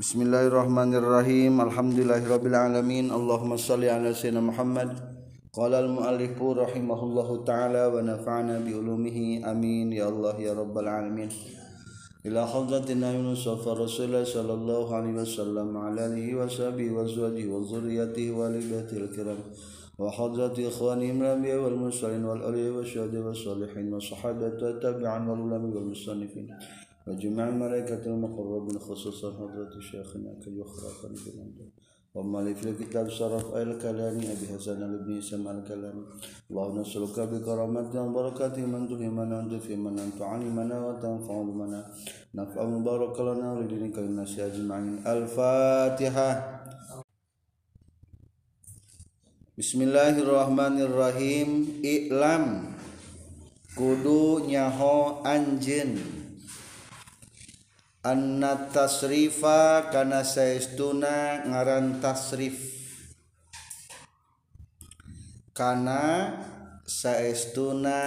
Bismillahirrahmanirrahim Alhamdulillahirabbil alamin Allahumma shalli ala sayyidina Muhammad Qala al-muallif rahimahullahu taala wa nafa'ana bi ulumihi amin ya Allah ya rabbal alamin Ila hadratina Yunus wa Rasulullah sallallahu alaihi wasallam ala alihi wa sahbihi wa azwajihi wa dhurriyyatihi wa alihi kiram wa hadrati ikhwanihim al-anbiya wal mursalin wal awliya wa syuhada wa salihin وجمع الملائكة المقربين خصوصا حضرة شيخنا كي يخرق بمنزل وما في الكتاب أي الكلام أبي حسن بن سمع الكلام. اللهم نسألك بكرامتنا وبركاته من تلهمنا أنت في من أنت علمنا وتنفع بمنا نفع مبارك لنا ولدينك للناس أجمعين. الفاتحة. بسم الله الرحمن الرحيم. إعلام kudu nyaho anjen anna tasrifa kana saestuna ngaran tasrif. Kana saestuna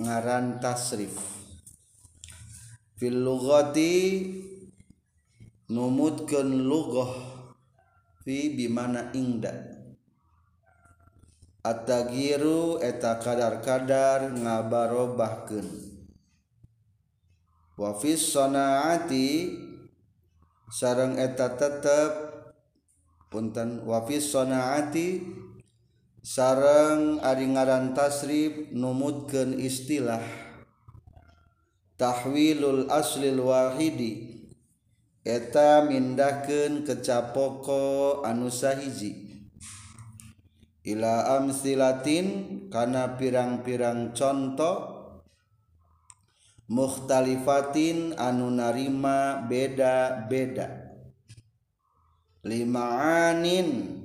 ngaran tasrif. Fil lughati numutkeun lughah fi bimana ingda. Atagiru eta kadar-kadar ngabarobahkeun. wafis sonaati sarang eta tetep punten. Wafis sonaati sarang ari ngaran tasrif numutkeun istilah. Tahwilul aslil wahidi eta mindahkeun kecapoko anu sahiji. Ila amsilatin kana pirang-pirang contoh mukhtalifatin anu narima beda-beda. Limaanin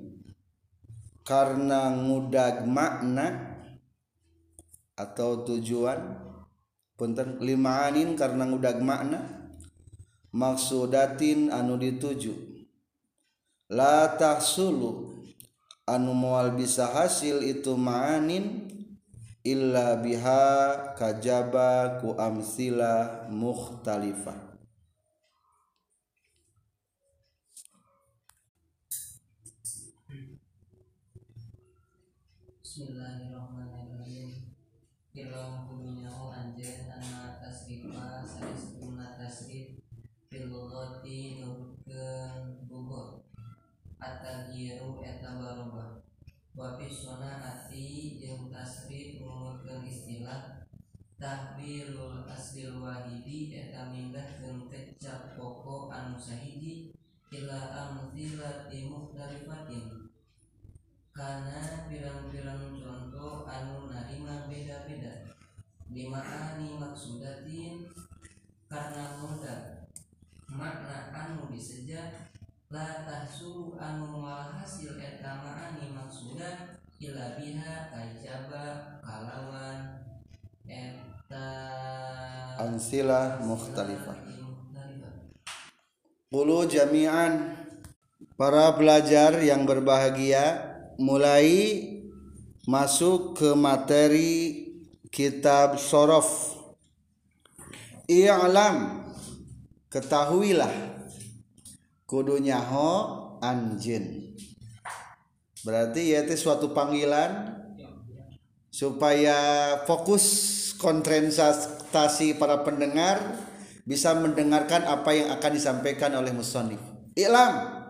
karena ngudag makna atau tujuan. Punten limaanin karena ngudag makna. Maksudatin anu dituju. La tahsulu anu moal bisa hasil itu maanin. Illa biha kajaba ku amsila mukhtalifah. Bismillahirrahmanirrahim. Ilmu fi ati jeung tasrif ngomongkeun istilah tahbirul aslil wahidi eta mindahkeun kecap pokok anu sahidi ila amthilati mukhtalifatin karena pirang-pirang contoh anu narima beda-beda. Lima ani maksudatin karena mudah makna anu disejak la tahsu anu hasil eta ma'ani maksudan ila biha kajaba kalawan. Eta ansilah mukhtalifah. Ulu jami'an. Para pelajar yang berbahagia mulai masuk ke materi kitab sorof. I'lam ketahuilah kudunya ho anjin. Berarti ya itu suatu panggilan supaya fokus konsentrasi para pendengar bisa mendengarkan apa yang akan disampaikan oleh musonif. Ilam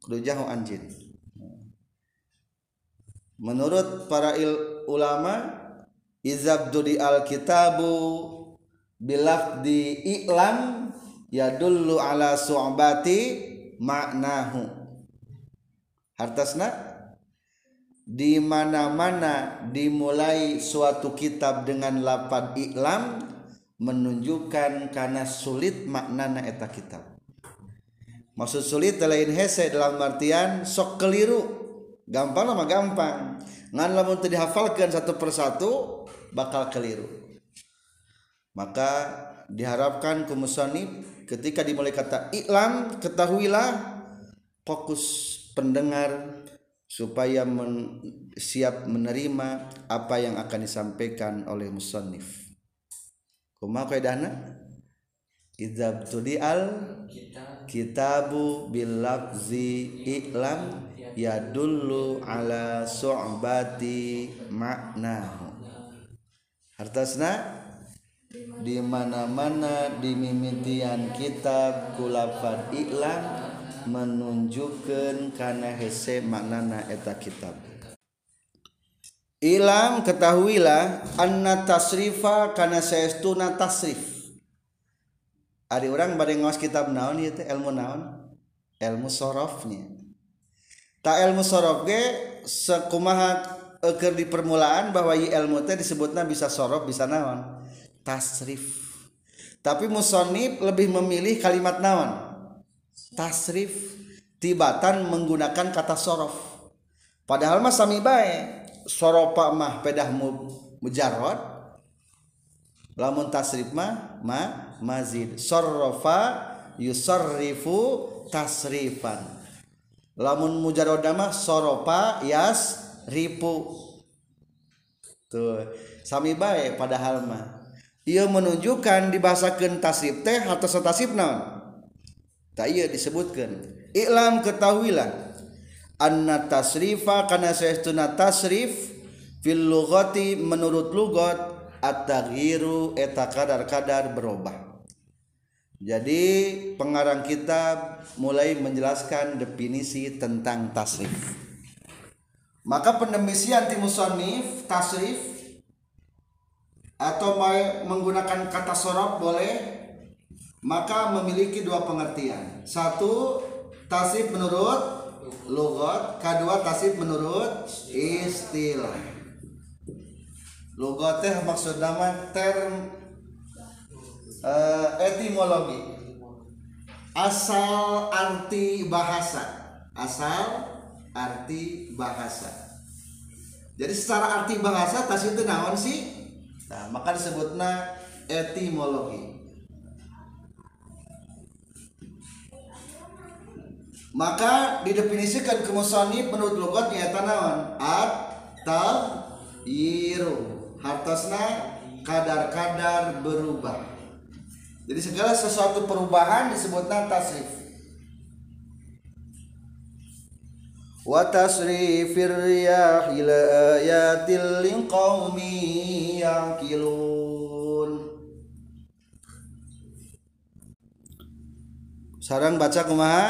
kudu jaho anjin. Menurut para il ulama izabdudi alkitabu bilafdi i'lam yadullu ala su'bati maknahu. Hartasna? Di mana-mana dimulai suatu kitab dengan lapan iklam menunjukkan karena sulit maknana eta kitab. Maksud sulit lain hese dalam artian sok keliru. Gampang lama gampang. Ngan lamun dihafalkan satu persatu bakal keliru. Maka diharapkan ke musonib ketika dimulai kata iklam ketahuilah fokus pendengar supaya men, siap menerima apa yang akan disampaikan oleh musannif. Kumaha kaidahna? Idza tudial kita kitabu bil lafzi i'lam yadullu ala su'bati maknahu. Hartasna di mana-mana di mimitian kitab kulafat iklan menunjukkan karena hese maknana eta kitab Ilam ketahuilah anna tasrifa karena saestuna tasrif. Ari orang bade ngaos kitab naon teh ilmu naon? Ilmu sorofnya. Tak ilmu sorof ge sekumaha keur di permulaan bahwa ilmu teh disebutna bisa sorof bisa naon? Tasrif. Tapi musonib lebih memilih kalimat naon? Tasrif. Tibatan menggunakan kata sorof. Padahal mah sami bae soropa mah pedah mu mujarrad lamun tasrif mah ma mazid sorrofa yusarrifu tasrifan lamun mujarrad mah soropa yas ripu tuh sami bae padahal mah ia menunjukkan dibahasakan tasrif teh atau tasrif naon tak iya disebutkan. Iklam ketahuilah anna tasrifa kana saestuna tasrif fil lughati menurut lugat at-taghyiru eta kadar-kadar berubah. Jadi pengarang kitab mulai menjelaskan definisi tentang tasrif. Maka pendemisian ti musannif tasrif atau menggunakan kata sorab boleh maka memiliki dua pengertian. Satu tasrif menurut logot kedua tasib menurut istilah. Logot teh maksud nama term uh, etimologi. Asal arti bahasa. Asal arti bahasa. Jadi secara arti bahasa tas itu naon sih nah maka disebutnya etimologi. Maka didefinisikan ke menurut logat nyata naon? At yiru hartasna kadar-kadar berubah. Jadi segala sesuatu perubahan disebutnya tasrif riyah ila ayatil liqaumi yaqilun. Sarang baca kumaha?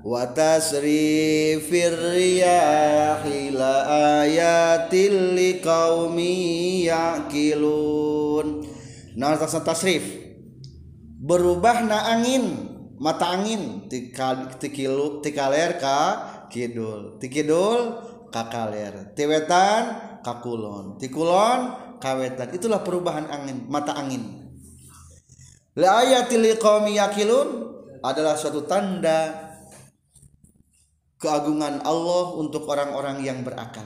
Wa tasrifir riyahi la ayatil liqaumi yaqilun. Nah tasrif. Berubah na angin mata angin tikilu tikaler ka kidul. Tikidul ka kaler tiwetan ka kulon tikulon kawetan. Itulah perubahan angin mata angin. La ayatil liqaumi adalah suatu tanda keagungan Allah untuk orang-orang yang berakal.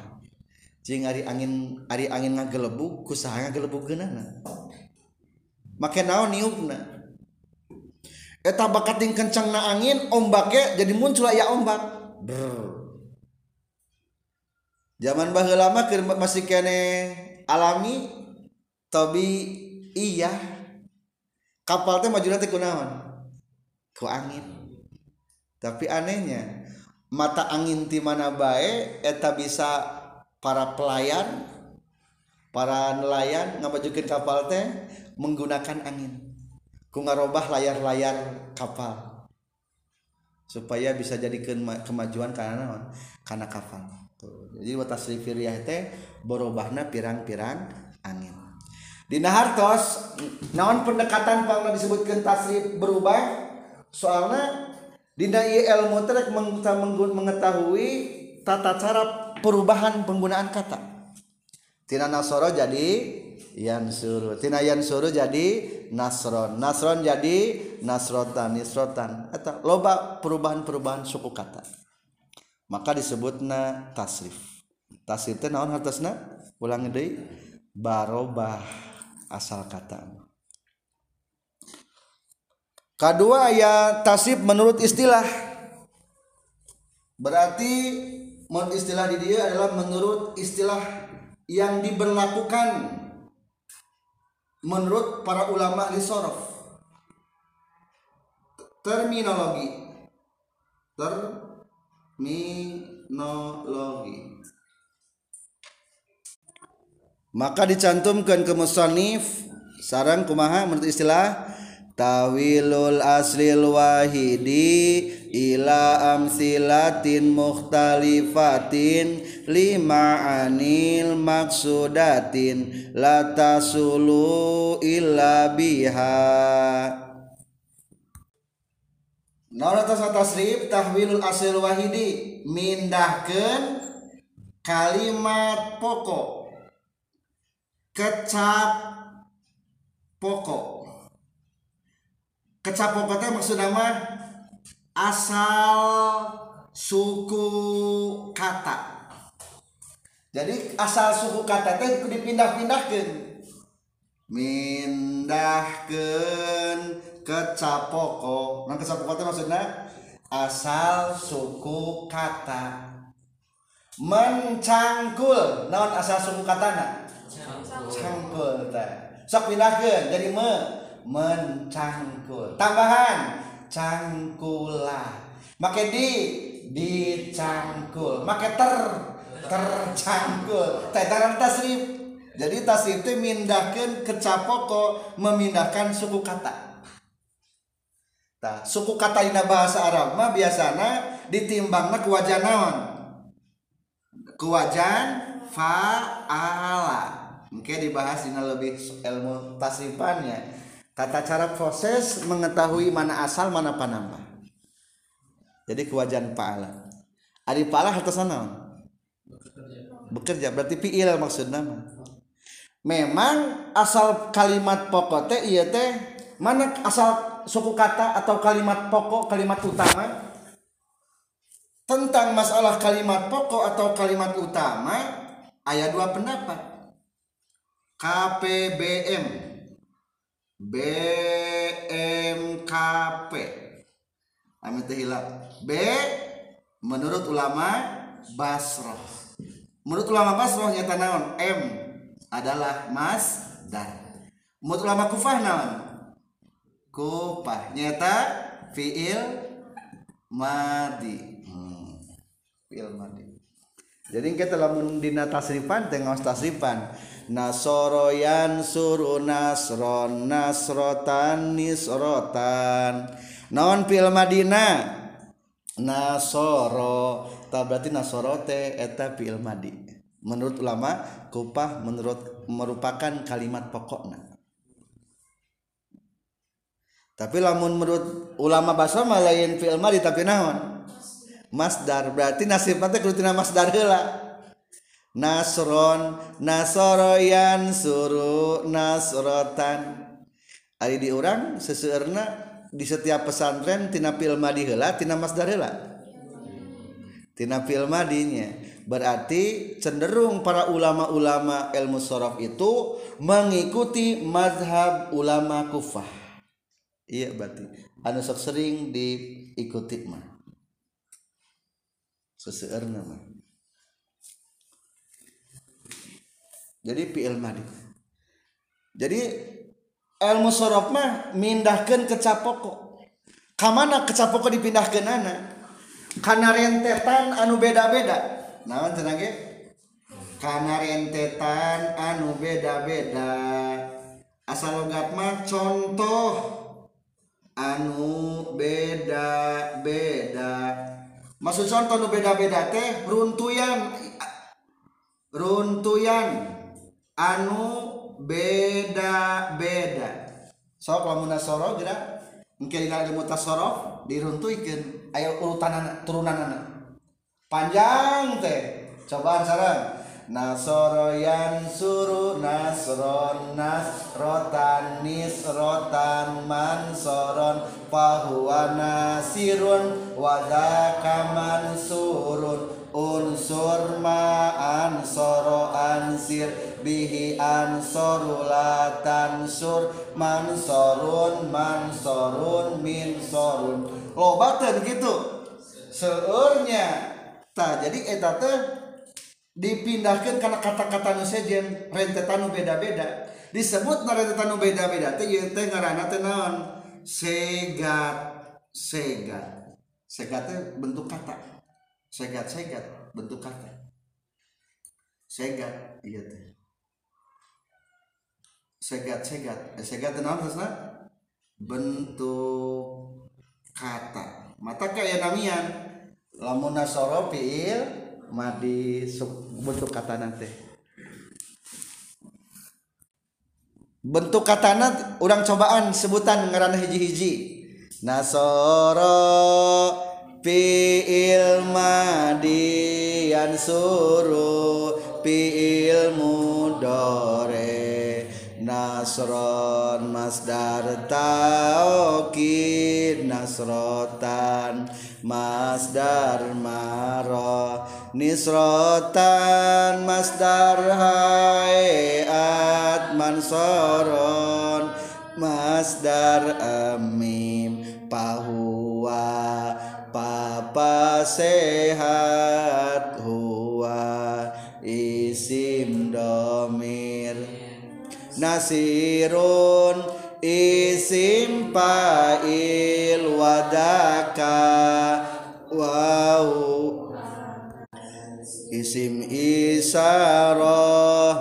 Jing ari angin ari angin ngagelebuk kusaha ngagelebuk geunana? Make naon niupna? Eta bakat ting kencangna angin ombaknya jadi muncul aya ombak Brr. zaman bah lama masih kene alami Tobi iya kapal teh maju nanti kunaon? Ku angin. Tapi anehnya mata angin di mana baik eta bisa para pelayan para nelayan ngabajukin kapal teh menggunakan angin. Ku ngarobah layar-layar kapal. supaya bisa jadi kemajuan karena naon? Karena kafan. Tuh. Jadi watas rifiriyah teh borobahna pirang-pirang angin. Dina hartos naon pendekatan pangna disebutkan tasrif berubah? Soalnya dina ilmu teh mengetahui tata cara perubahan penggunaan kata. Tina nasoro jadi yansuru. Tina yansuru jadi nasron. Nasron jadi nasrotan, nisrotan. Eta loba perubahan-perubahan suku kata. Maka disebutna tasrif. Tasrif teh naon hartosna? Ulang deui. Barobah asal kata. Kedua ya tasib menurut istilah. Berarti menurut istilah di dia adalah menurut istilah yang diberlakukan menurut para ulama di sorof. terminologi terminologi maka dicantumkan ke musannif sarang kumaha menurut istilah tawilul aslil wahidi ila amsilatin mukhtalifatin lima anil maksudatin la tasulu illa biha. Naon atas tasrif? Tahwilul asil wahidi mindahkan kalimat pokok. Kecap pokok kecap pokok teh maksud nama asal suku kata. Jadi asal suku kata teh dipindah-pindahkan mindahkan kecap pokok nah kecap pokok itu maksudnya asal suku kata. Mencangkul. Naon asal suku kata na cangkul teh. Sok pindahkeun. Jadi me mencangkul tambahan cangkula make di dicangkul make ter tercangkul teh tarang tasrif jadi tasrif itu mindahkan kecap pokok memindahkan suku kata Nah, suku kata dina bahasa Arab mah biasanya ditimbangna ku wajan naon? Ku wajan fa'ala. Mungkin dibahas dina lebih ilmu tasrifannya. Tata cara proses mengetahui mana asal mana panambah. Jadi kewajan fa'ala. Ari fa'ala hartos naon? Bekerja. berarti fi'il maksudna Memang asal kalimat pokok teh iya teh mana asal suku kata atau kalimat pokok kalimat utama tentang masalah kalimat pokok atau kalimat utama ayat dua pendapat KPBM BMKP Amit B menurut ulama Basroh menurut ulama Basroh nyata naon? M adalah mas dan menurut ulama Kufah naon? Kupah nyata fiil madi. Hmm. fiil madi. Jadi kita lamun dina tasrifan tengah tasrifan nasoroyan suru nasron nasrotan nisrotan. Naon fil Madinah? Nasoro tak berarti nasorote eta fil madi. Menurut ulama kupah menurut merupakan kalimat pokokna. Tapi lamun menurut ulama basa mah lain fil madi tapi naon? Masdar. Berarti nasib teh kudu tina masdar heula. Nasron nasoroyan suru nasrotan. Ari di urang seseueurna di setiap pesantren tina fi'il madi heula tina masdar heula. Tina fi'il madinya berarti cenderung para ulama-ulama ilmu sorof itu mengikuti mazhab ulama kufah. Iya berarti. Anu sering diikuti mah. Seseorang mah jadi fi'il madi jadi ilmu sorof mah mindahkan ke capoko. Kamana ke capoko dipindahkan anak karena rentetan anu beda-beda. Naon tenaga karena rentetan anu beda-beda. Asal logat mah contoh anu beda-beda. Maksud contoh anu beda-beda teh runtuyan. Runtuyan. anu beda-beda so lamun nasoro gerak mungkin dina ilmu tasorof diruntuikan ayo urutan turunan anak panjang teh cobaan sarang Nasoro yang suru nasron nasrotan nisrotan mansoron. Fahuwa nasirun wadaka mansurun unsur ma ansoro ansir bihi ansoru la tansur. Mansorun mansorun min sorun lobatan gitu. Seurnya. Tak jadi etate dipindahkan karena kata-kata nu sejen rentetan beda-beda. Disebut na rentetan beda-beda teh ieu teh ngaranna teh naon? Segat. Segat. Segatnya bentuk kata segat segat bentuk kata. Segat iya teh. Segat segat eh, segat naon terusna bentuk kata. Mata kayak namian. Lamun nasoro fiil madi bentuk kata nanti bentuk katana urang cobaan sebutan ngaranna hiji-hiji. Nasoro fiil madian suru fiil mudore nasron masdar taukid nasrotan masdar maro nisrotan masdar hayat mansoron masdar amim pahuwa sehat huwa isim domir? Nasirun isim fa'il wadaka wau. Isim isyarah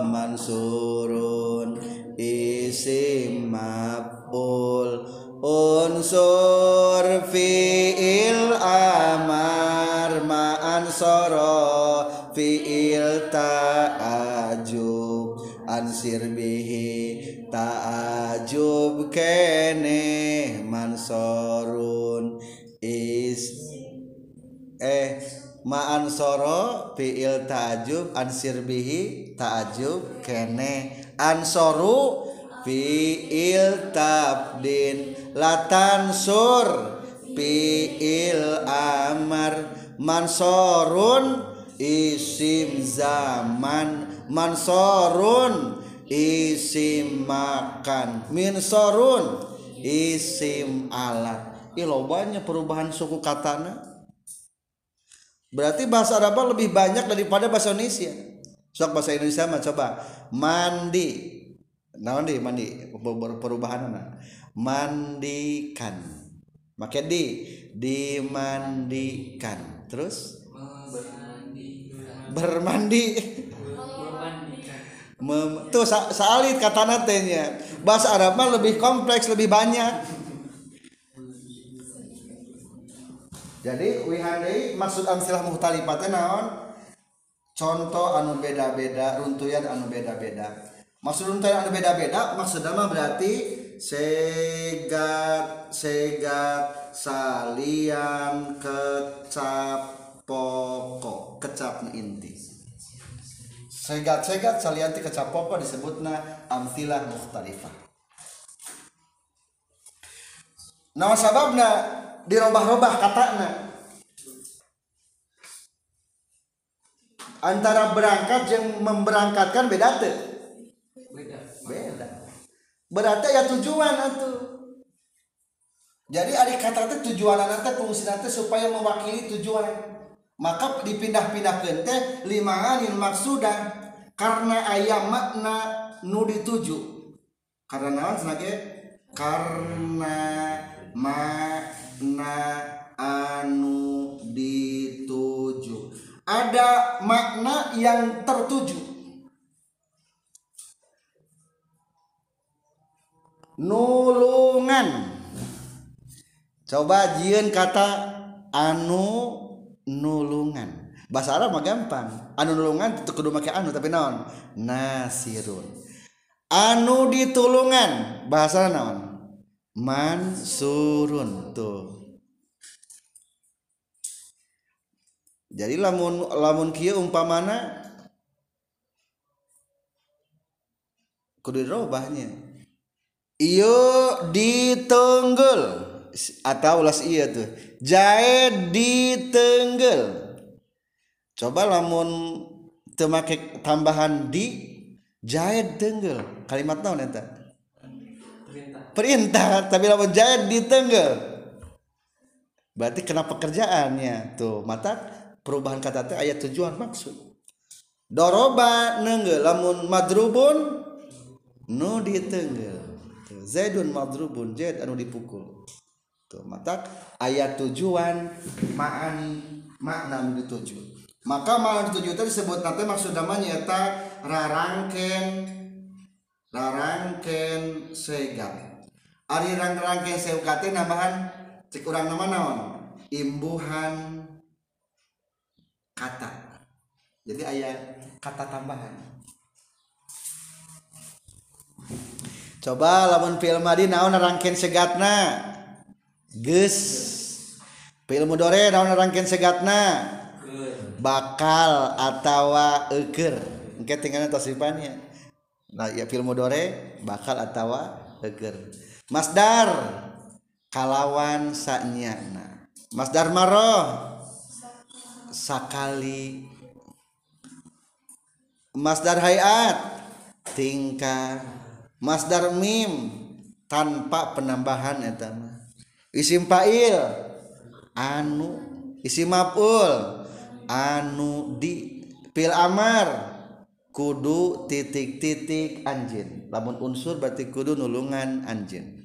mansurun isim maf'ul unsur fi'il soro fi'il ta'ajub ansir bihi ta'ajub kene mansorun is eh ma'an soro fi'il ta'ajub ansir bihi ta'ajub kene ansoru fi'il tabdin latan sur fi'il amar mansorun isim zaman. Mansorun isim makan. Minsorun isim alat. Ih, lobanya perubahan suku katana. Berarti bahasa Arab lebih banyak daripada bahasa Indonesia. Sok bahasa Indonesia mah coba. Mandi. Naon di? Mandi. Perubahan mandikan. Make di. Dimandikan terus? Bermandi. Mem, tuh sa, salit kata natenya bahasa Arab mah lebih kompleks lebih banyak. Jadi wihandai maksud amsilah muhtalifatnya naon? Contoh anu beda-beda runtuyan anu beda-beda. Maksud runtuyan anu beda-beda maksudnya mah berarti segat segat salian kecap pokok kecap inti. Segat-segat salian ti kecap pokok disebutna amtilah mukhtalifah. Nah sababna dirobah-robah katana antara berangkat yang memberangkatkan beda tuh? Beda. Berarti ya tujuan atuh jadi adik kata itu tujuan nanti fungsi nanti supaya mewakili tujuan. Maka dipindah-pindahkan teh lima anil maksudan karena ayam makna nu dituju. Karena naon sebagai karena makna anu dituju. Ada makna yang tertuju. Nulungan coba jieun kata anu nulungan. Bahasa Arab mah gampang. Anu nulungan itu kudu make anu tapi naon? Nasirun. Anu ditulungan. Bahasa naon? Mansurun tuh. Jadi lamun lamun kieu umpamana kudu dirobahnya iyo ditenggel atau ulas iya tuh. Jahit ditenggel coba lamun temake tambahan di jahit tenggel. Kalimat naon eta? Perintah. Tapi lamun jahit ditenggel berarti kena pekerjaannya. Tuh mata perubahan kata teh ayat tujuan maksud. Doroba nenggel lamun madrubun nu ditenggel Zaidun madrubun Zaid anu dipukul tuh mata ayat tujuan maani makna dituju maka makna dituju itu disebut nanti maksud namanya eta rarangken rarangken segat ari rarangken segat teh nambahan cek urang nama naon? Imbuhan kata. Jadi ayat kata tambahan. Coba lamun fi'il madi naon rangken segatna mudore naon rangken segatna? Bakal atawa eukeur engke tinggalna tasifannya nah ya fi'il mudore bakal atawa eukeur masdar kalawan sanyana. Masdar maroh sakali. Masdar hayat tingkah. Masdar mim tanpa penambahan eta mah isim fa'il. Anu isim maf'ul. Anu di fil amar. Kudu titik-titik anjin lamun unsur berarti kudu nulungan anjin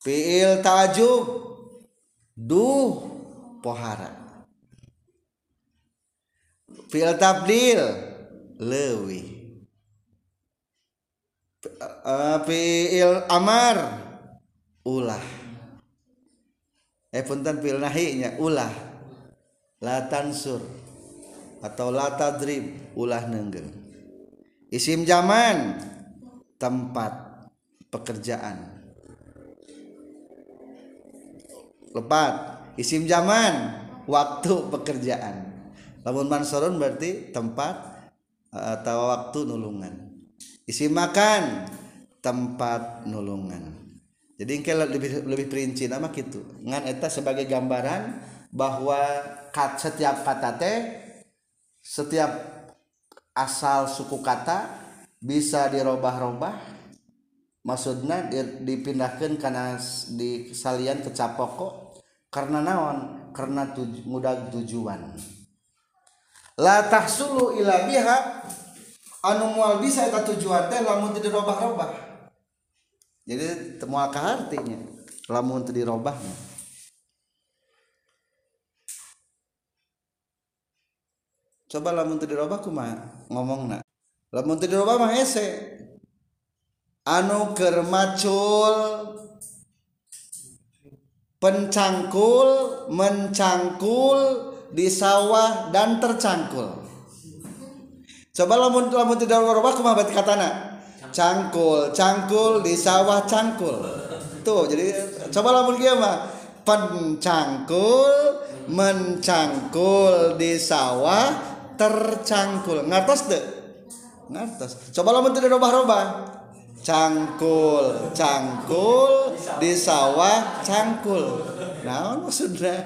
fiil ta'jub. Duh pohara. Fiil tabdil lewi eh, fiil amar. Ulah. Eh punten fi'il nahinya ulah. La tansur. Atau la tadrib ulah nenggeng isim zaman tempat pekerjaan. Lepat. Isim zaman waktu pekerjaan. Lamun mansurun berarti tempat atau waktu nulungan. Isim makan tempat nulungan jadi engke lebih lebih perinci nama gitu. Ngan eta sebagai gambaran bahwa kat, setiap kata teh setiap asal suku kata bisa dirubah-rubah maksudnya dipindahkan karena di salian ke capoko karena naon? Karena tuj, mudah tujuan. La tahsulu ila biha anu mual bisa eta tujuan teh lamun dirobah-robah jadi temual ka artinya lamun teu dirobah coba lamun teu dirobah kumaha ngomongna? Lamun teu dirobah mah hese. Anu keur pencangkul mencangkul di sawah dan tercangkul. Coba lamun lamun tidak berubah kumaha berarti katana cangkul cangkul di sawah cangkul. Tuh jadi coba lamun kieu mah pencangkul mencangkul di sawah tercangkul. Ngartos deh? Ngartos coba lamun tidak robah-robah. Cangkul cangkul di sawah cangkul. Naon maksudnya?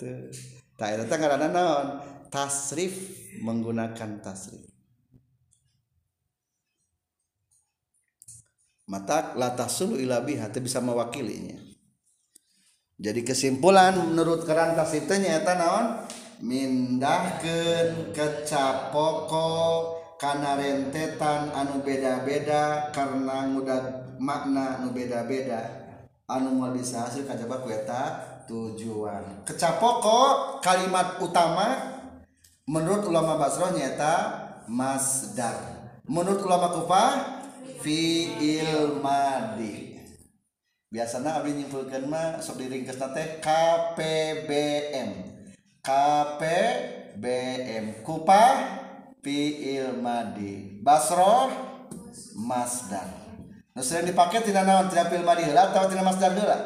Tuh. Tak itu naon? Tasrif menggunakan tasrif mata latah sulu ilabi hati bisa mewakilinya. Jadi kesimpulan menurut keran tasitnya eta naon? Mindahkeun kecapoko kana rentetan anu beda-beda karena ngudat makna anu beda-beda. Anu mau bisa hasil kajaba kueta tujuan. Kecapoko kalimat utama menurut ulama basro nyata masdar. Menurut ulama kufah fi'il madi. Biasanya abdi nyimpulkan mah sok diringkes teh KPBM KPBM Kupah fi'il madi. Basroh masdar. Nu sering dipakai tina naon? Tina fi'il madi heula atau tina masdar heula?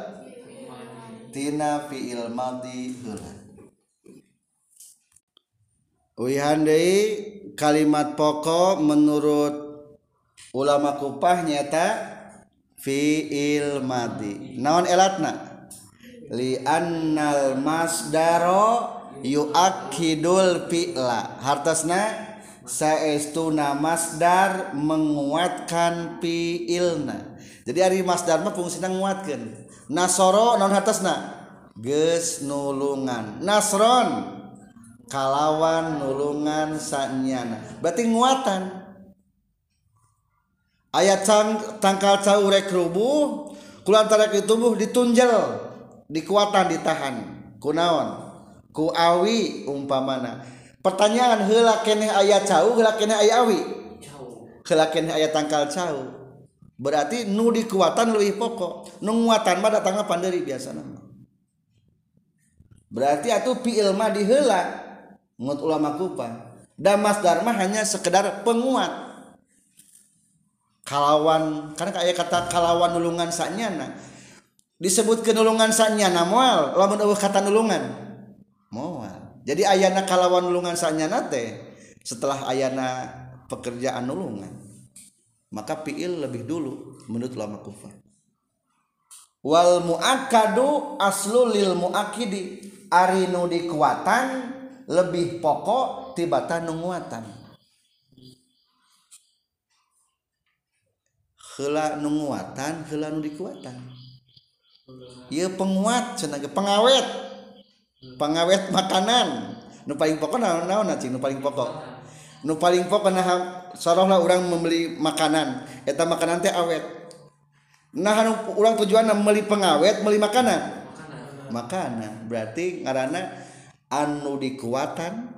Tina fi'il madi heula. Wihan kalimat pokok menurut ulama kupah nyata fiil madi. Naon elatna? Li annal masdaro yuakidul fi'la. Hartasna saestuna masdar menguatkan fi'ilna. Jadi ari masdar mah fungsina nguatkeun. Nasoro non hartasna? Geus nulungan. Nasron kalawan nulungan sanyana. Berarti nguatan. Ayat tang, tangkal caurek rubuh kulantara ke tubuh ditunjel dikuatan ditahan. Kunaon? Ku awi umpamana. Pertanyaan heula keneh aya cau heula keneh aya awi? Heula keneh aya tangkal cau berarti nu dikuatan lebih pokok. Nu nguatan mah datangna panderi biasa nama berarti atuh fi'il mah diheula ngut ulama kupa. Dan masdar mah hanya sekedar penguat kalawan karena kayak kata kalawan nulungan sanyana. Disebut kenulungan sanyana moal. Lamun eueuh kata nulungan moal. Jadi ayana kalawan nulungan sanyana teh setelah ayana pekerjaan nulungan maka fiil lebih dulu menurut ulama kufar. Wal muakadu aslu lil muakidi ari nu dikuatan lebih pokok tibatan nunguatan hela nunguatan hela nu dikuatan. Ieu penguat cenah pengawet. Pengawet makanan. Nu paling pokok naon naon cing nu paling pokok? Nu paling pokok nah sarohna urang membeli makanan. Eta makanan teh awet. Nah anu urang tujuan membeli pengawet meuli makanan? Makanan. Berarti ngaranna anu dikuatan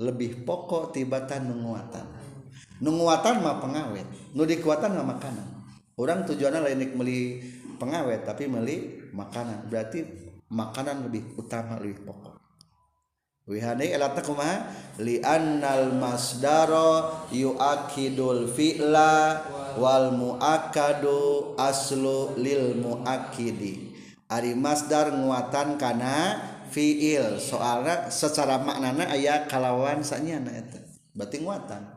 lebih pokok tibatan nunguatan nunguatan mah pengawet nu dikuatan mah makanan. Orang tujuannya lain beli pengawet tapi beli makanan. Berarti makanan lebih utama lebih pokok. Wihane elata kumaha? Li annal masdaro yuakidul fi'la wal muakadu aslu lil muakidi. Ari masdar nguatan kana fiil. Soalnya secara maknana ayat kalawan sanyana eta. Berarti nguatan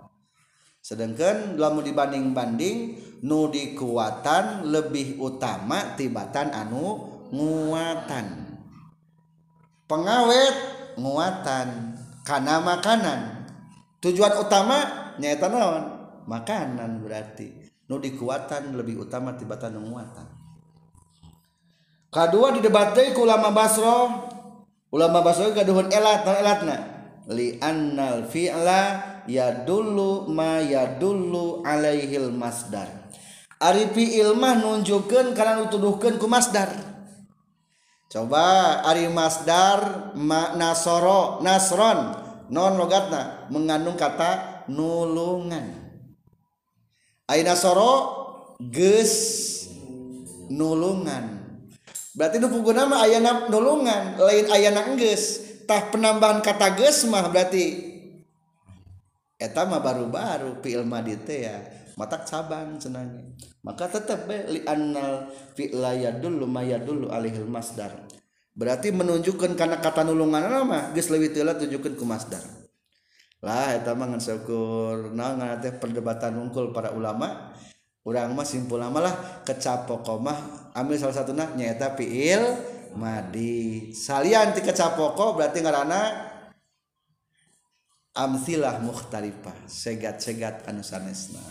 sedangkan lamun dibanding-banding nu dikuatan lebih utama tibatan anu nguatan. Pengawet nguatan. Karena makanan. Tujuan utama nyata naon? Makanan berarti. Nu dikuatan lebih utama tibatan nguatan. Kedua didebatai ku ulama Basro. Ulama Basro gaduhun elat elatna? Li annal fi'la ya dulu ma ya dulu alaihil masdar. Ari fiil mah nunjukkeun kana nutuduhkeun ku masdar. Coba ari masdar ma nasoro nasron. Non logatna mengandung kata nulungan. Ai nasoro geus nulungan. Berarti nu puguna mah ayana nulungan lain ayana enggeus tah penambahan kata geus mah berarti eta mah baru-baru filmma di ya matak cabang cenanya maka tetap lianal fi'laya dulu maya dulu alihil masdar. Berarti menunjukkan karena kata nulungan nama geus leuwih teula tunjukkeun ku masdar. Lah eta mah ngan syukur naon teh perdebatan unggul para ulama. Urang mah simpul lama lah kecapok ambil salah satu nah nyaeta fi'il madi. Salian ti kecapoko berarti ngarana amsilah mukhtalifah segat-segat anu sanesna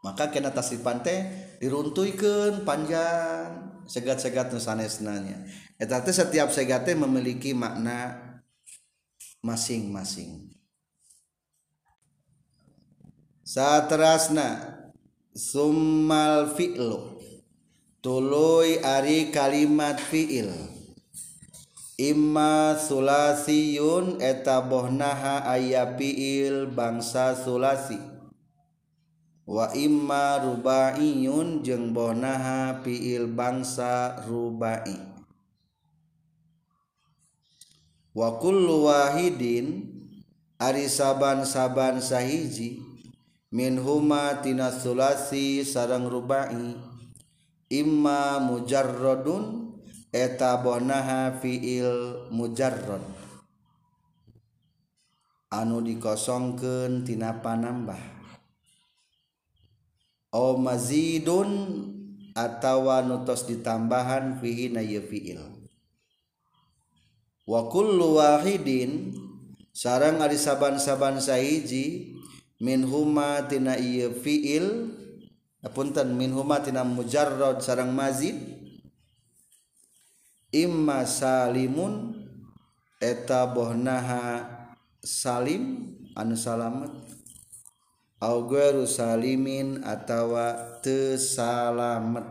maka kena tasipan teh diruntuikeun panjang segat-segat anu sanesnanya eta teh setiap segat teh memiliki makna masing-masing. Saterasna summal fi'lu. Tuluy ari kalimat fi'il Ima Sulasiyun eta bohnaha aya fiil bangsa Sulasi. Wa imma rubaiyun jeung bohnaha fiil bangsa rubai. Wa kullu wahidin ari saban-saban sahiji min huma tina sulasi sareng rubai. Imma mujarradun etabonaha fiil mujarrad. Anu dikosongkeun tina panambah. O mazidun atawa nutos ditambahan fihi na fiil. Wa kullu wahidin sarang ari saban-saban sahiji min huma tina ieu fiil apunten min huma tina mujarrad sarang mazid imma salimun eta bohnaha salim anu salamet. Au gharu salimin atawa teu salamet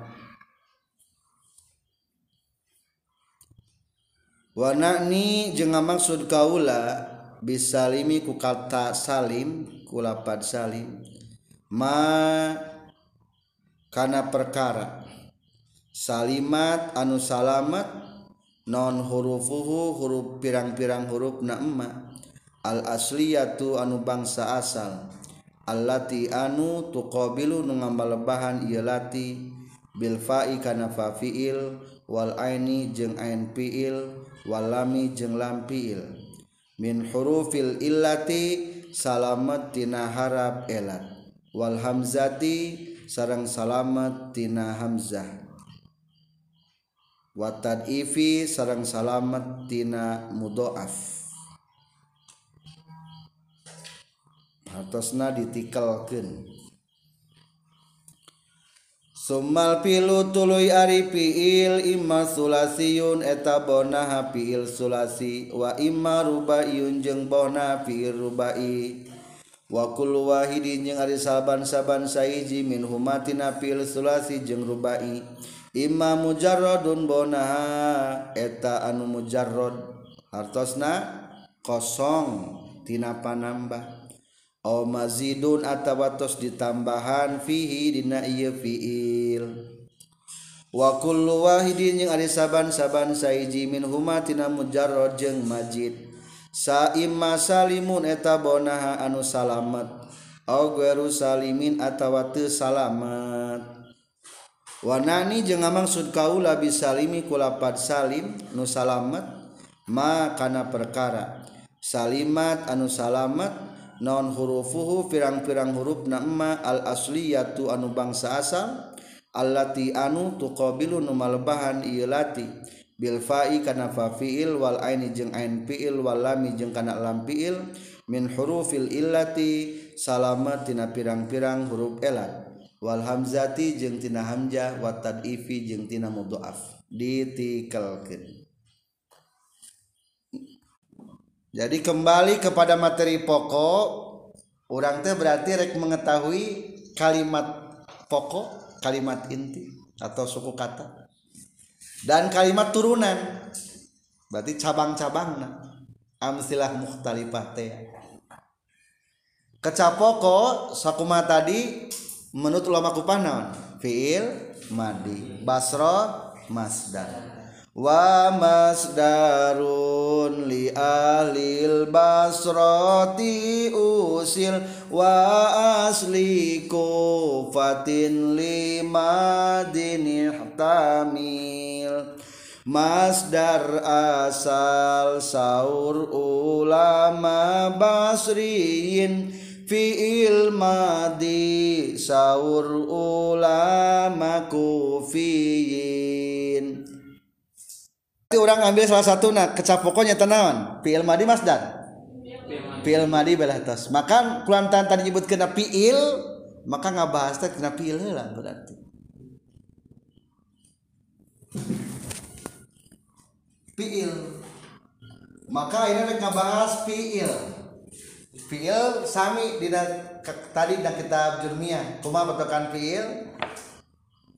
wanani jeung maksud kaula bisalimi ku kata salim ku lapad salim. Ma kana perkara. salimat anu salamat non hurufuhu huruf pirang-pirang huruf nama al asliyatu anu bangsa asal. Allati anu tuqabilu nu ngambalebahan ieu lati. Bil fa'i kana fa fi'il wal aini jeung ain fi'il wal lami jeung lam fi'il. Min hurufil illati salamat tina harap elat. Wal hamzati sarang salamat tina hamzah. watad ifi sarang salamet tina mudoaf. Hartosna ditikalkan Sumal pilu tuluy ari piil imma sulasiyun eta bonaha piil sulasi. Wa imma rubaiyun jeung bona piil rubai wa kullu wahidin jeung ari saban-saban saiji min humatina piil sulasi jeung rubai Imam mujarrodun bonaha eta anu mujarrod hartosna kosong tina panambah. Aw mazidun atawatos ditambahan fihi dina ieu fiil. Wa kullu wahidin jeung ari saban-saban saiji min huma tina mujarrod jeung majid. Saimma salimun eta bonaha anu salamet. Aw ghairu salimin atawa teu salamet. Wanani jeung maksud kaula bisalimi kulapad salim nu salamet ma kana perkara. Salimat anu salamet non hurufuhu pirang-pirang huruf na emma al asliyatu anu bangsa asal allati anu tuqabilu nu malebahan ieu lati. Bil fa'i kana fa fi'il wal aini jeung ain fi'il wal lami jeung kana lam fi'il min hurufil illati salamat tina pirang-pirang huruf elat. Wal hamzati jeung tina hamzah wa tad'ifi jeung tina mudhaaf. Ditikelkeun jadi kembali kepada materi pokok orang teh berarti rek mengetahui kalimat pokok kalimat inti atau suku kata dan kalimat turunan. Berarti cabang-cabang amsilah mukhtalifah teh. Kecapoko sakuma tadi menurut ulama kupah fiil madi basro masdar. Wa masdarun li ahlil basrati usil wa asli kufatin limadin ihtamil. Masdar asal saur ulama basriin fi'il madi saur ulama kufiyin orang ambil salah satu nak kecap pokoknya tenawan fiil madi masdar fiil madi belah tos maka kulantan tadi nyebut kena fiil maka nggak bahas teh kena fiil lah berarti. Fiil maka ini nggak bahas fiil fiil sami di tadi dah kitab jurmiyah. Kuma betokan fiil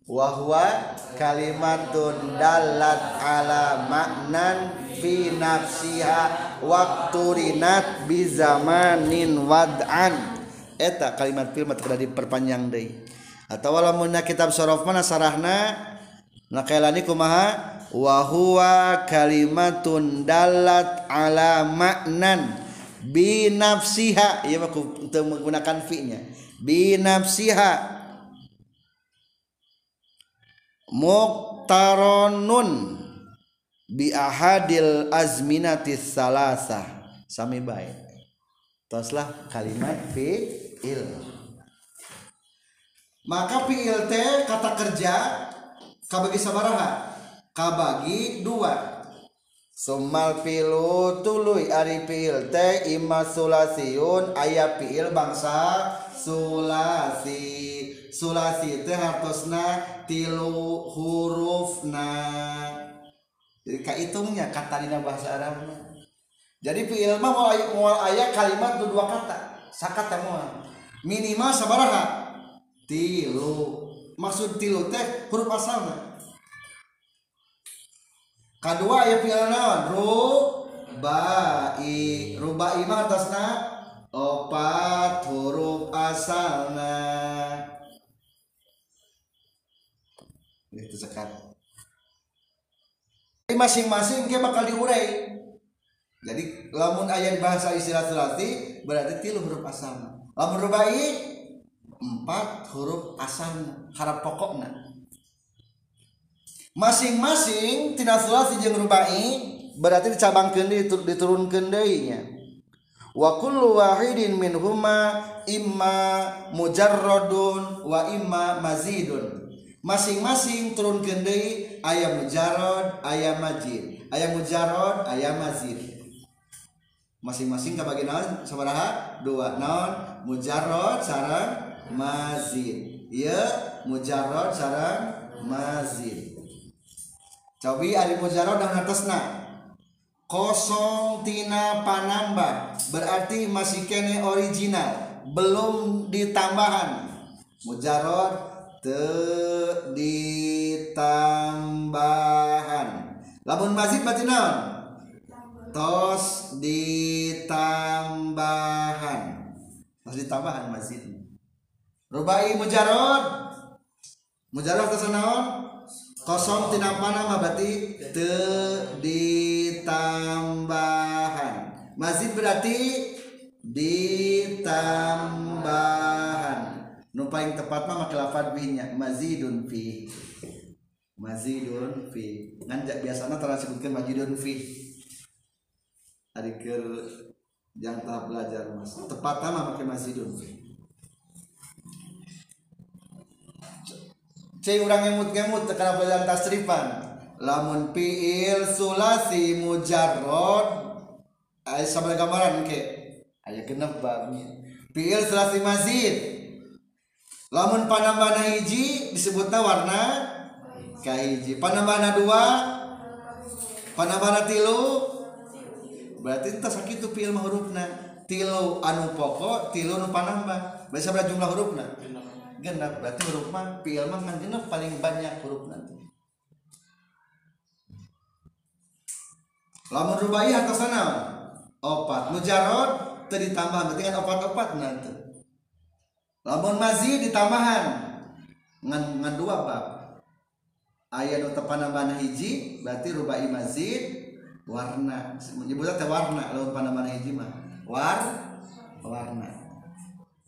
wahwa kalimatun dalat ala maknan fi nafsiha waktu rinat bi zamanin wad'an. Eta kalimat film tidak diperpanjang deui. Atau walaupun kitab sorof mana sarahna nakailani kumaha? Wa huwa kalimatun dalat ala maknan bi nafsiha ieu mah menggunakan fi nya bi nafsiha muktaronun bi ahadil azminatis salasa sami baik. Toslah kalimat fi'il. Maka fi'il teh kata kerja kabagi sabaraha. Kabagi dua Sumal filu tuluy ari fi'il teh imma sulasiun fi'il bangsa sulasi. Sulasi teh hartosna tilu hurufna. Jadi kahitungnya kata dina bahasa Arab jadi fi'il mah mau mau aya kalimat dua kata sakata moal. Minimal sabaraha tilu. Maksud tilu teh huruf asalna kedua aya fi'il naon? Rubai. Rubai mah atasna? Opat huruf asalna. Itu sekat masing-masing dia bakal diurai. Jadi lamun ayat bahasa istilah sulati berarti tilu huruf asal lamun rubai empat huruf asal harap pokoknya masing-masing tina sulasi jeung rubai berarti dicabangkeun diturunkeun deui wa kullu wahidin minhuma imma mujarradun wa imma mazidun. Masing-masing turunkeun deui aya mujarrad aya majid. Aya mujarrad aya mazid. Masing-masing kabagi naon sabaraha? Dua naon? Mujarrad sarang mazid. Ya mujarrad sarang mazid cobi ari mujarrad dan atasna kosong tina panambah berarti masih kene original belum ditambahan. Mujarrad te ditambahan. Lamun mazid berarti tos ditambahan. Tos ditambahan masjid rubai mujarod. Mujarod tos naon kosong tinampana mah berarti te ditambahan. Masjid berarti ditambahan. Nu paling tepat mah make lafad bihnya mazidun fi. Mazidun fi. Ngan biasana tara sebutkeun mazidun fi. Hari ke yang tahap belajar mas. Tepat sama pakai masjidun cai C urang ngemut-ngemut kenapa dalam tasrifan. Lamun fiil sulasi mujarrod aya sama gambaran ke? Aya genep babnya fiil sulasi mazid. Lamun panambahna hiji disebutna warna kahiji panambahna dua panambahna tilu. Berarti entah sakit tuh fiil mah hurufna. Tilu anu pokok tilu anu panambah. Berarti jumlah hurufna. Genap. Berarti huruf mah pil mah genap paling banyak huruf nanti. Lamun rubai atas sana opat. Mujarod tadi tambahan berarti kan opat opat nanti. Lamun mazid ditambahan. Ngan ngan dua bab ayat nu tepanambahna hiji berarti rubai mazid warna. Menyebutnya teh warna lawan panama hiji mah. War warna.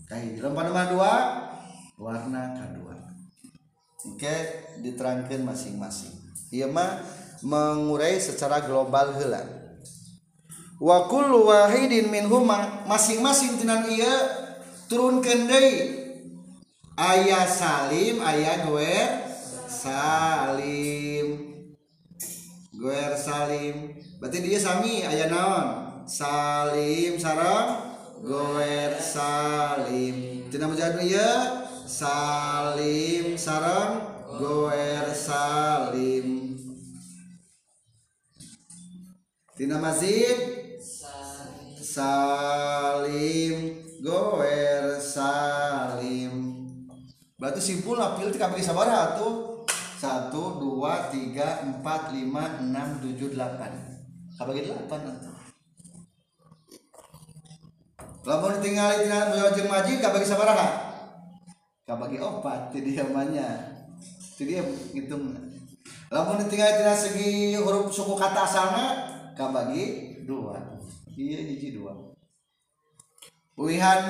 Kayak panama dua warna kedua. Oke diterangkan masing-masing. Ia mah mengurai secara global heula. Wa kullu wahidin minhuma masing-masing tinan ia turunkeun deui. Aya salim aya gue salim. Gue salim. Berarti dia sami aya naon? Salim sarang goer salim. Tina mujahid ieu salim sarang goer salim. Tina mazid salim goer salim. Berarti simpul apil tiga bagi sabar tuh satu dua tiga empat lima enam tujuh delapan. Kabagi delapan atau lamun tinggal tinggal bujang maji kabagi sabaraha kabagi opat jadi namanya jadi dia ngitung. Lamun tinggal tinggal segi huruf suku kata asalna kabagi dua. Iya hiji dua. Wihan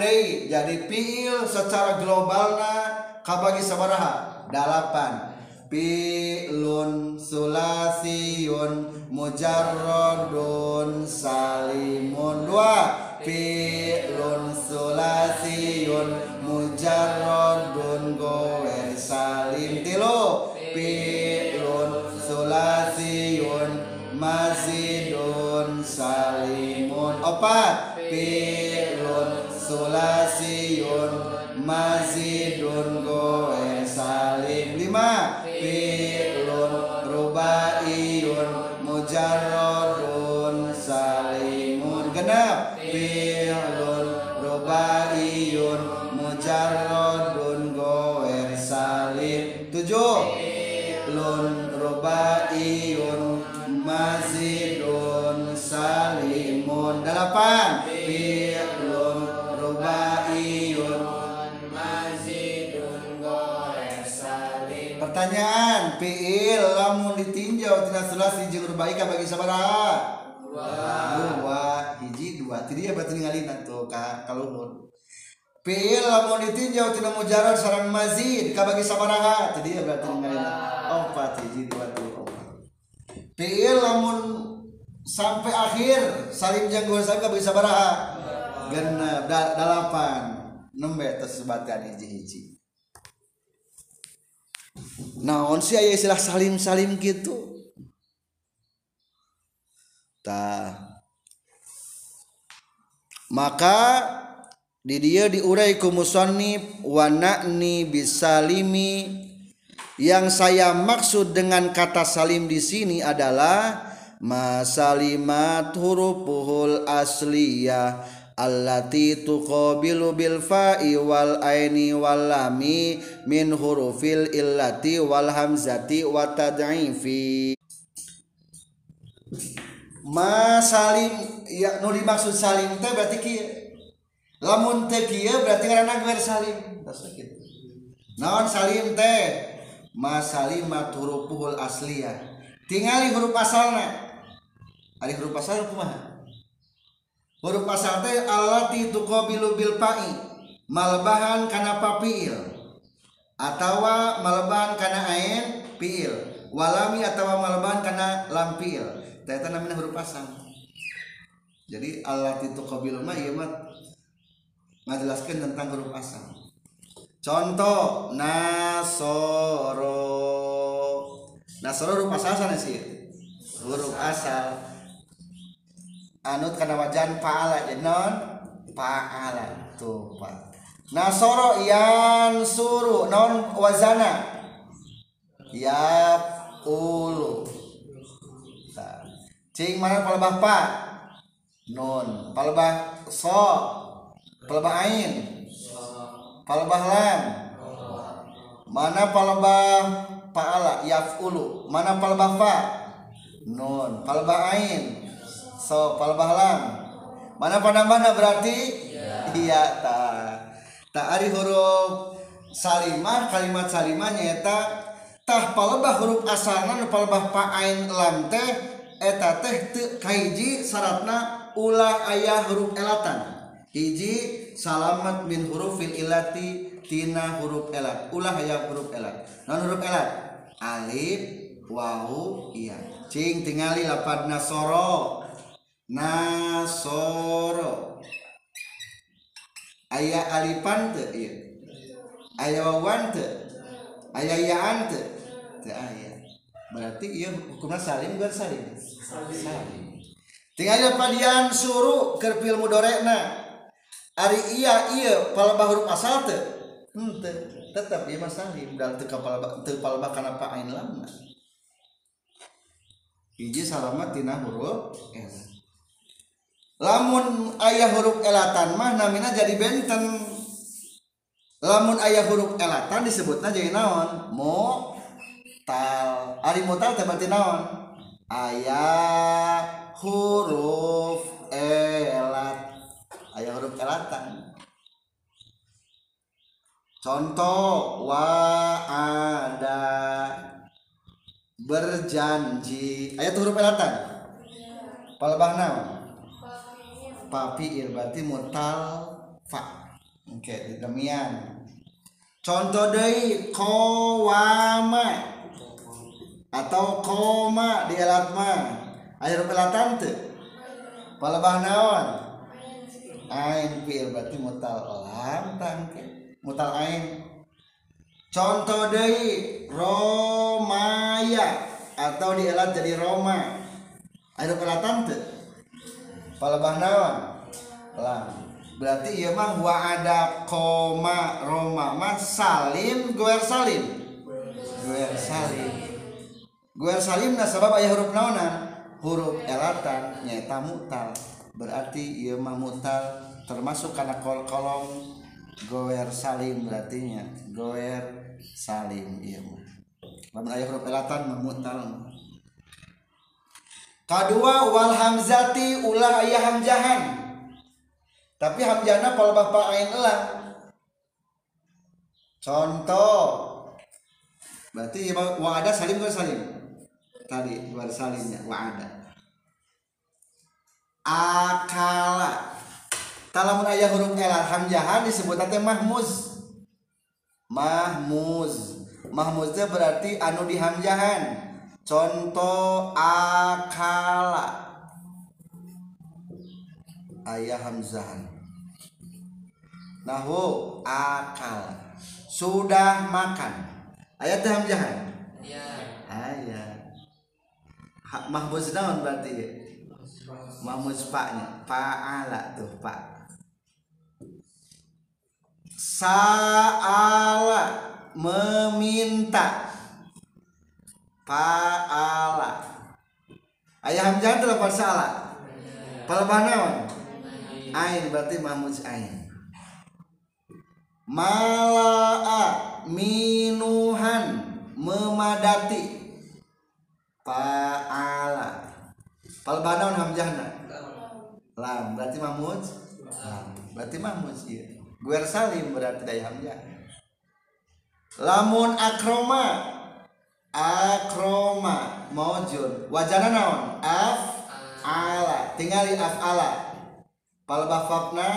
jadi pil secara globalna kabagi sabaraha? Dalapan. Pilun sulasiyun mujarrodun salimun. Dua. Pilun sulasiyun mujarrodun goer salim. Tilu pilun sulasiyun mazidun salimun. Opat pilun sulasiyun mazidun goer salim. Lima pilun rubaiyun mujarrodun Rabiun Rubaiyun Mazidun Salimun Delapan. Fi'lun Rubaiyun Mazidun Goreng Salim. Pertanyaan Fi'il lamun ditinjau Tina sulas hijau rubai bagi sabaraha Dua. Dua Hiji dua. Ya Tidak batin ngalina tuh Kalau fi'il lamun ditinjau tina mujarad sareng mazid ka bagi sabaraha tadi ya berarti ninggalin opat hiji dua tilu opat. Fi'il lamun sampai akhir salim jeung gua salim bagi sabaraha genep da- dalapan. Nembe tersebatkan hiji-hiji naon sih aya istilah salim salim gitu? Tah. Maka di dia diurai ku musannif wa na'ni bisalimi yang saya maksud dengan kata salim di sini adalah masalimat hurufuhul asliyah allati tuqabilu bil fa'i wal aini wal lami min hurufil illati wal hamzati wa tad'ifi. Ma ya nu dimaksud salim teh berarti lamun tekiya berarti karena gue salim. Gitu naon salim teh? Mas salimat hurufuhul asliyah. Tingali huruf asalna. Ari huruf asal kumaha? Huruf asal teh allati tuqabilu bil pa'i malbahan kana papiil atawa malbahan kana ain piil walami atawa malbahan kana lampiil teh namanya huruf asal. Jadi allati tuqabilu ma ieu mah ngajelaskeun tentang huruf asal. Contoh nasoro. Nasoro huruf asal sana sih? Huruf asal. Anut kana wajan paala. Jadi non paala. Tuh pak. Nasoro yang suruh non wazana. Ya ulu. Cing mana palebah pa nun. Palebah so palebah Ain palebah Lam mana palebah Paala Yafulu. Mana palebah Fa? Nun. Palebah Ain so palebah Lam mana pada mana berarti? Iya ta ta ari huruf salimah kalimat salimah nyata tah palebah huruf asalna nu palebah paain lam teh eta teh teu kaiji syaratna ulah ayah huruf elatan. hiji salamat min hurufil ilati tina huruf elat ulah aya huruf elat non huruf elat alif wawu iya. Cing tingali lapad nasoro. Nasoro. Ayah alifan te iya. Ayah wawan te. Ayah yaan te. Te ayah berarti iya hukumnya salim bukan salim? Salim, salim. tingali lapad yan suruh kerpil mudorekna ari iya iya palebah huruf asal teu henteu tetep ieu mah salim dan teu kapalebah teu palebah kana pa ain lamna hiji salamat tina huruf elat lamun ayah huruf elatan mah namina jadi benten. Lamun ayah huruf elatan disebutna jadi naon? Mo tal. Ari mutal teh berarti naon? Ayah huruf elat ayah huruf elatan. Contoh wa ada berjanji. Ayat huruf elatan? Palebah naon? Papi berarti mutal fa. Oke demikian contoh deui qawama. Atau koma di alat ma air pelatan teu palebah naon ain fiil berarti mutal lam tangke mutal ain contoh deui romaya atau di alat jadi roma. Air pelatan teu? Palebah naon? Lam berarti ieu mah wa ada koma roma mah salim goer salim? Goer salim. Goer salim na sabab aya huruf naonan huruf elatan nyaeta mutal berarti ieu mah mutal termasuk kana kol kolom goer salim berarti nya goer salim ieu mah. Lamun aya huruf elatan Kedua wal hamzati ulah ayah hamjahan. Tapi hamjana kalau bapak ain elang contoh berarti wa ada salim kan salim. Tadi luar salimnya wa ada akala. Talamun ayah huruf elar hamjahan disebut teh mahmuz. Mahmuz. Mahmuz itu berarti anu dihamjahan contoh akala. Ayah hamzahan nahu akal. Sudah makan. Ayat teh hamzahan ya ayah Ha- mahmuz naon berarti mahmuz paknya paala tuh pak. Sa'ala meminta. Fa'ala Ayah hamzah itu lepas salah Palebah naon? Ain berarti mahmuz ain. Mala'a minuhan memadati. Fa'ala Falbanaun hamjahna. Lam berarti mahmud. Lam berarti mahmud sih. Guer salim berarti dari hamjah. Lamun akroma akroma maujud. Wajana naon? Af ala. Tingali af ala. Palba fabna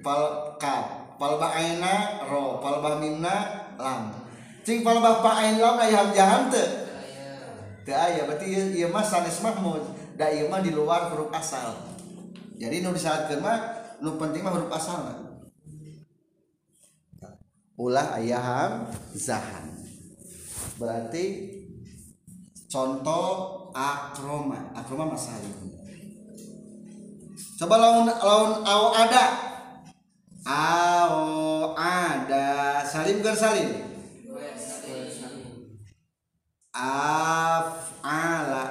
palka palba aina ro. Palba mimna lam. Cing palba pa ain lam ayam jahante aya berarti ieu ieu mah sanes mahmud da ieu mah di luar huruf asal. Jadi nu disyaratkeun mah nu penting mah huruf asalna ulah ayaham zahan. Berarti contoh akroma akroma masalim coba laun laun au ada. Au ada salim ger salim af'ala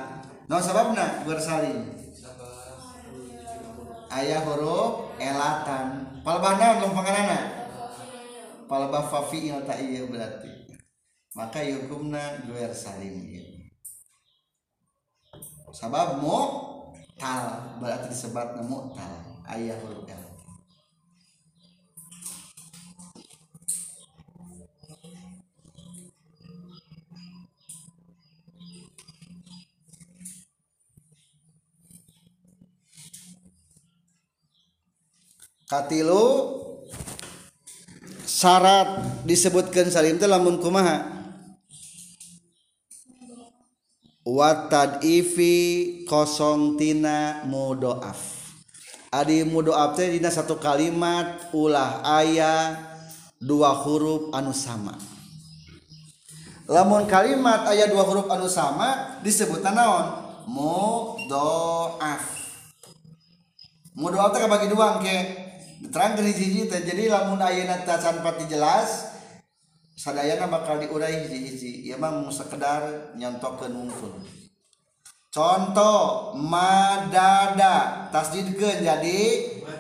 no sababna bersalin ayah huruf elatan. Palbahna belum pengenana palbah fafi'il ta iya berarti. Maka yukumna duer salim sabab mu tal berarti disebabna mu'tal ayah huruf elatan. katilu syarat disebutkan salim teh lamun kumaha? Watad ifi kosong tina mudoaf. Adi mudoaf teh dina satu kalimat ulah ayah dua huruf anu sama. Lamun kalimat ayah dua huruf anu sama disebut naon? Mudoaf. Mudoaf teh kabagi dua ke engke diterangkan hiji-hiji teh. Jadi lamun ayeuna teh can pati jelas sadayana bakal diurai hiji-hiji ieu mah mun sekedar nyontokeun wungkul contoh madada. Tasdidkeun jadi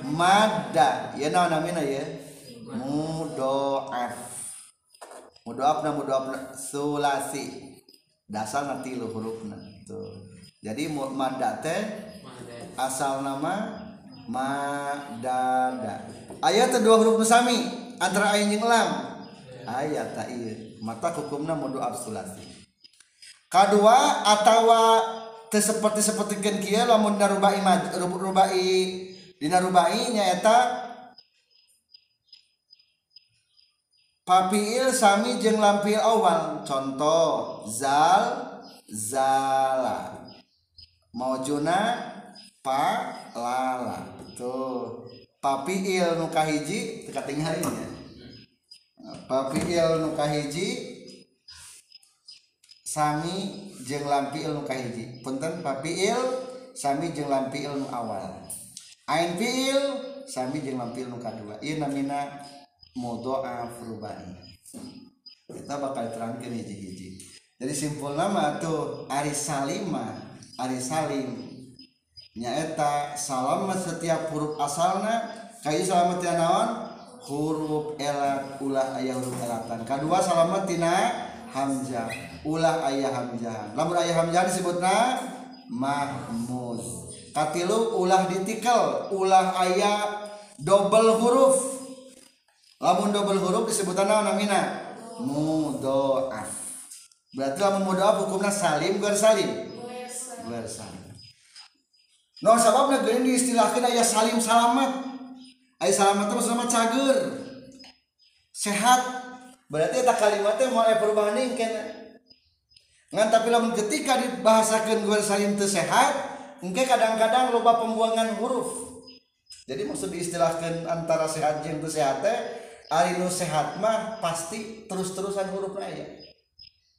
madda. Ieu naon namina ye mudoaf. Mudoaf na mudoaf sulasi. Dasar nanti lu hurufna. Tuh. Jadi madda teh asal nama madada. Ayat kedua huruf nusami antara ain jeung lam. Ayat ta ieu. Mata hukumna modu absulasi kadua atawa teu seperti sapertikeun kieu lamun narubai mad rubai dina rubai nyaeta Papiil sami jeung lampil awal. Contoh zal zala. Maujuna palala tuh papi il nuka hiji tekating harinya papi il nuka hiji sami jeng lampi il nuka hiji punten papi il sami jeng lampi il nu awal. Ain fiil sami jeng lampi il nu kadua. Ieu namina mudhoaf rubai kita bakal terangkan hiji-hiji. Jadi simpul nama tuh Ari Salima Ari Salim. nyaeta salamet setiap huruf asalna kayu salamet naon huruf elat ulah ayah huruf elatan. Kedua salamet tina hamzah ulah ayah hamzah. Lamun ayah hamzah disebutna mahmuz. Katilu ulah ditikel ulah ayah double huruf. Lamun double huruf disebutan naon namina? Mudoaf. Berarti lamun mudoaf hukumna salim gue salim? Gue salim. No sabab negeri di istilahkan ayah salim salamat. Ayah salamat terus sama cager. Sehat. Berarti tak kalimatnya mau ayah perubahan ini kena. Ngan tapi lamun ketika dibahasakan gue salim tersehat, engke kadang-kadang loba pembuangan huruf. Jadi maksud diistilahkan antara sehat jeung teu sehat teh ari nu sehat mah pasti terus-terusan hurufna ya.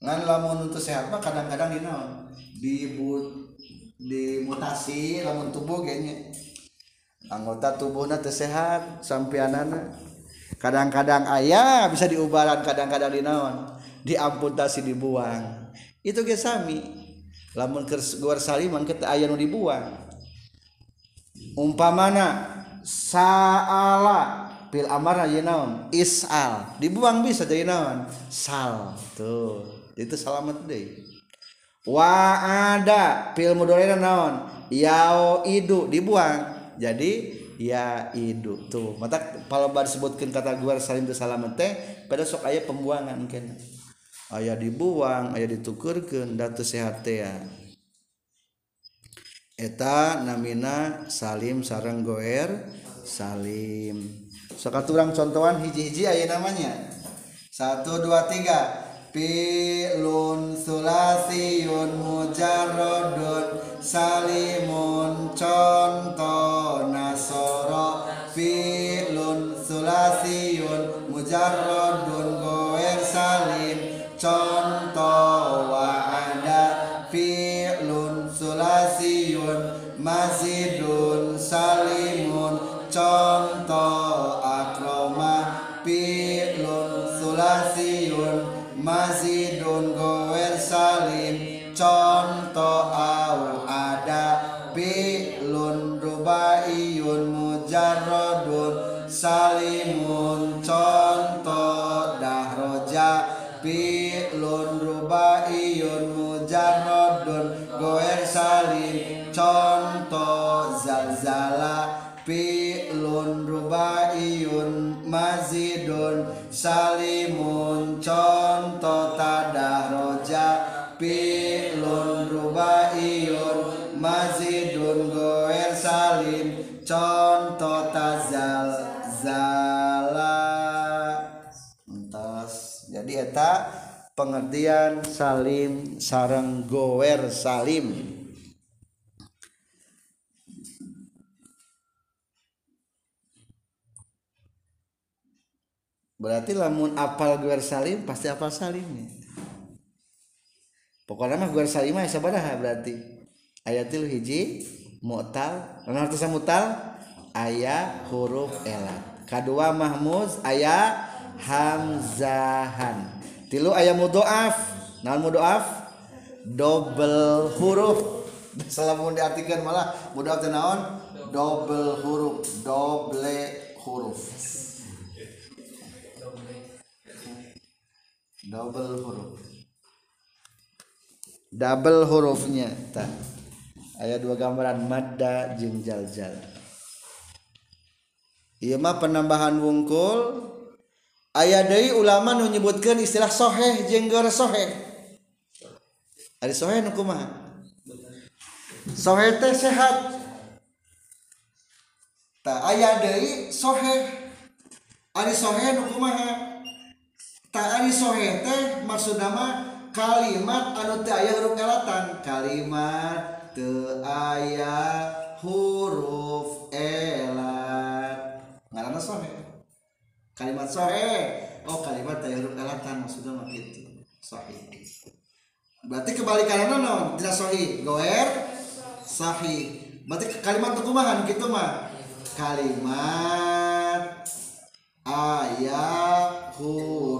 Ngan lamun untuk sehat mah kadang-kadang dinaon? Dibut dimutasi lamun tubuh kayaknya. Anggota tubuhnya tersehat sampai anak kadang-kadang ayah bisa diubaran kadang-kadang dinaon. Diamputasi dibuang. Itu ge sami. Lamun keur guar saliman kita aya nu dibuang. Umpamana saala pil amar aja naon? Isal. Dibuang bisa jadi naon? Sal. Tuh. Itu salamat deh. wa ada. Film mudorena naon? Yao idu. Dibuang. Jadi ya idu. Tuh mata kalau baru sebutkan kata gua salim tu salaman teh pada sok ayah pembuangan kan ayah dibuang ayah ditukurkan datu sehat teh ya. Eta namina salim sarang goer salim. Sok contohan hiji-hiji ayah namanya. Satu dua tiga. Pilun sulasiyun mujarrodun salimun contoh nasoro Pilun sulasiyun mujarrodun goer salim contoh Salimun contoh tadah roja pilun rubaiyun mazidun goer salim contoh tazal zala. Entas jadi eta pengertian salim sarang goer salim. Berarti lamun apal guer salim pasti apal salimnya pokoknya mah guer salim mah sabaraha berarti? Ayatil hiji mu'tal lan artinya mu'tal aya huruf elat kedua mahmuz aya hamzahan. Tilu aya mudoaf. Naon mudoaf? Double huruf. Selamun diartikan malah. Mudoaf teh naon? Double huruf. Double huruf double huruf. Double hurufnya tak ada dua gambaran madda jeung jaljal. Iya mah penambahan wungkul. Ayah dari ulama menyebutkan istilah soheh jeung gara soheh. Ada soheh kumaha? Soheh teh sehat. Tak ayah dari soheh. Ada soheh nu kumaha? tak ari sohe teh maksud nama kalimat anu teu aya huruf elatan kalimat teu aya huruf elat. Ngaranna sohe. Kalimat sohe. Oh kalimat teu huruf elatan maksudnya mah kitu. Sahih berarti kebalikannya non tidak sahih goer sahih berarti kalimat tuh kumaha gitu mah? Kalimat ayat huruf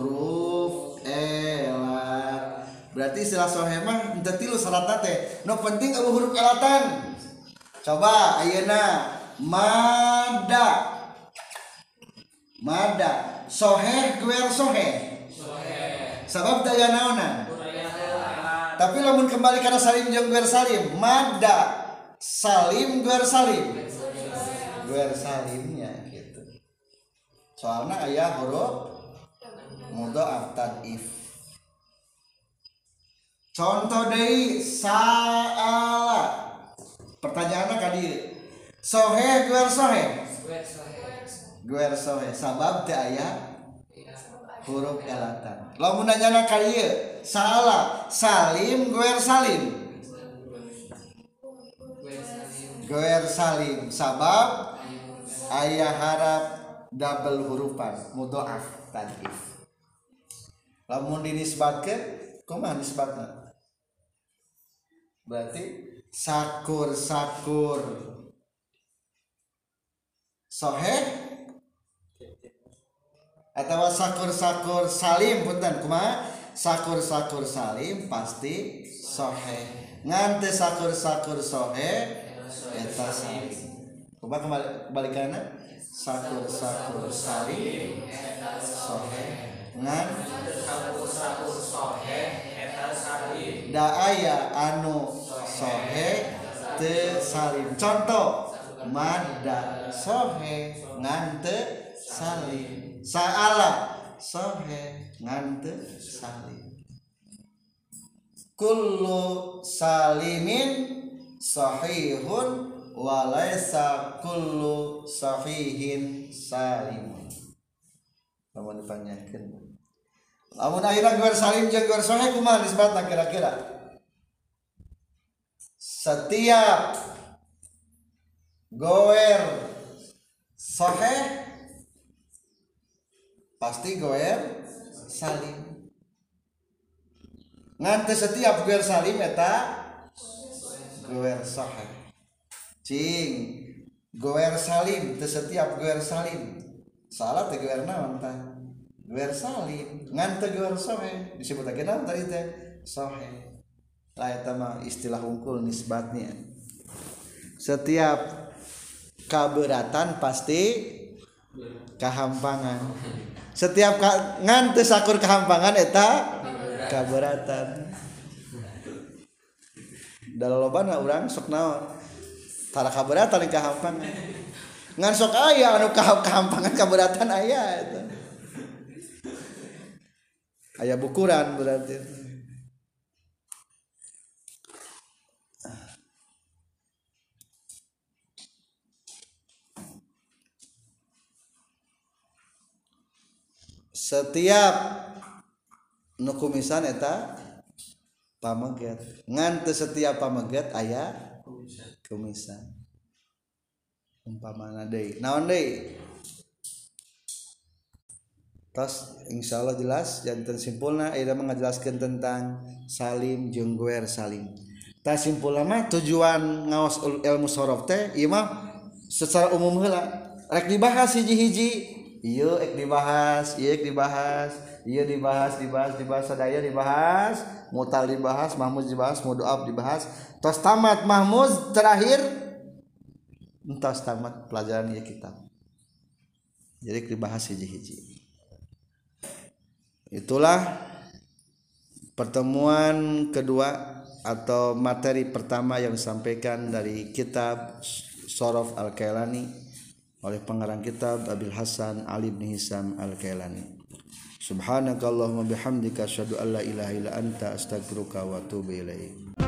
istilah sohemah ente tilu syarat teh no penting abu huruf elatan. Coba ayeuna. Mada. Mada. Soheh kuer soheh. Sabab daya naonan tapi lamun kembali karena salim jeung guer salim mada. Salim guer salim. Guer salimnya gitu. Soalnya ayah huruf mudhoaf tadif contoh dari saala. Pertanyaan kadi sohe guer sohe? Guer sohe. Sabab teh ayah huruf elatan. Lo nanya ieu, salah salim guer salim? Guer salim. Sabab? Ayah harap double hurufan mudoaf tadi lamun dinisbatkan kumaha nisbatna? Berarti sakur sakur. Soheh atau sakur sakur salim punten. Kumaha? Sakur sakur salim pasti soheh ngante sakur sakur soheh eta salim. Kumaha kembali kebalikannya? Sakur sakur salim soheh ngan da aya anu sohe te salim. Contoh mada sohe ngante salim. Saala sohe ngante salim. Kullu salimin sahihun walaysa kullu sahihin salimun. Kamu ditanyakan lamun akhirnya gue salim jeung gue sohe kumaha nisbatna kira-kira? Setiap goer sohe pasti goer salim. Ngante setiap goer salim eta goer sohe. Cing goer salim setiap goer salim. Salah teh goer naon goer salim ngante goer sohe. Disebut lagi naon tadi teh sohe. Lah mah istilah unggul nisbatnya. Setiap kaberatan pasti kehampangan. Setiap ka, ngan teu sakur kehampangan eta kaberatan. Dalam lobana urang sok naon? Tara kaberatan yang kehampangan. Ngan sok aya anu kehampangan kaberatan aya eta aya bukuran berarti. Setiap nukumisan eta pameget ngan teu setiap pameget aya kumisan. Umpamana deui. Naon deui tos insyaallah jelas janten simpulna ida mengajelaskeun tentang salim jeung guer salim. Ta simpulna mah tujuan ngaos ilmu sorof teh ieu mah secara umum heula. Rek dibahas hiji-hiji. Iya ek dibahas iya ek dibahas iya dibahas dibahas dibahas sadaya dibahas mutal dibahas mahmud dibahas mudoab dibahas. Tos tamat mahmud terakhir entas tamat pelajaran ya kitab. Jadi dibahas hiji-hiji itulah pertemuan kedua atau materi pertama yang disampaikan dari kitab Sorof Al-Kailani oleh pengarang kitab Abil Hasan Ali bin Hisam Al-Kailani. Subhanakallahumma bihamdika asyhadu an la ilaha illa anta astaghfiruka wa atubu ilaik.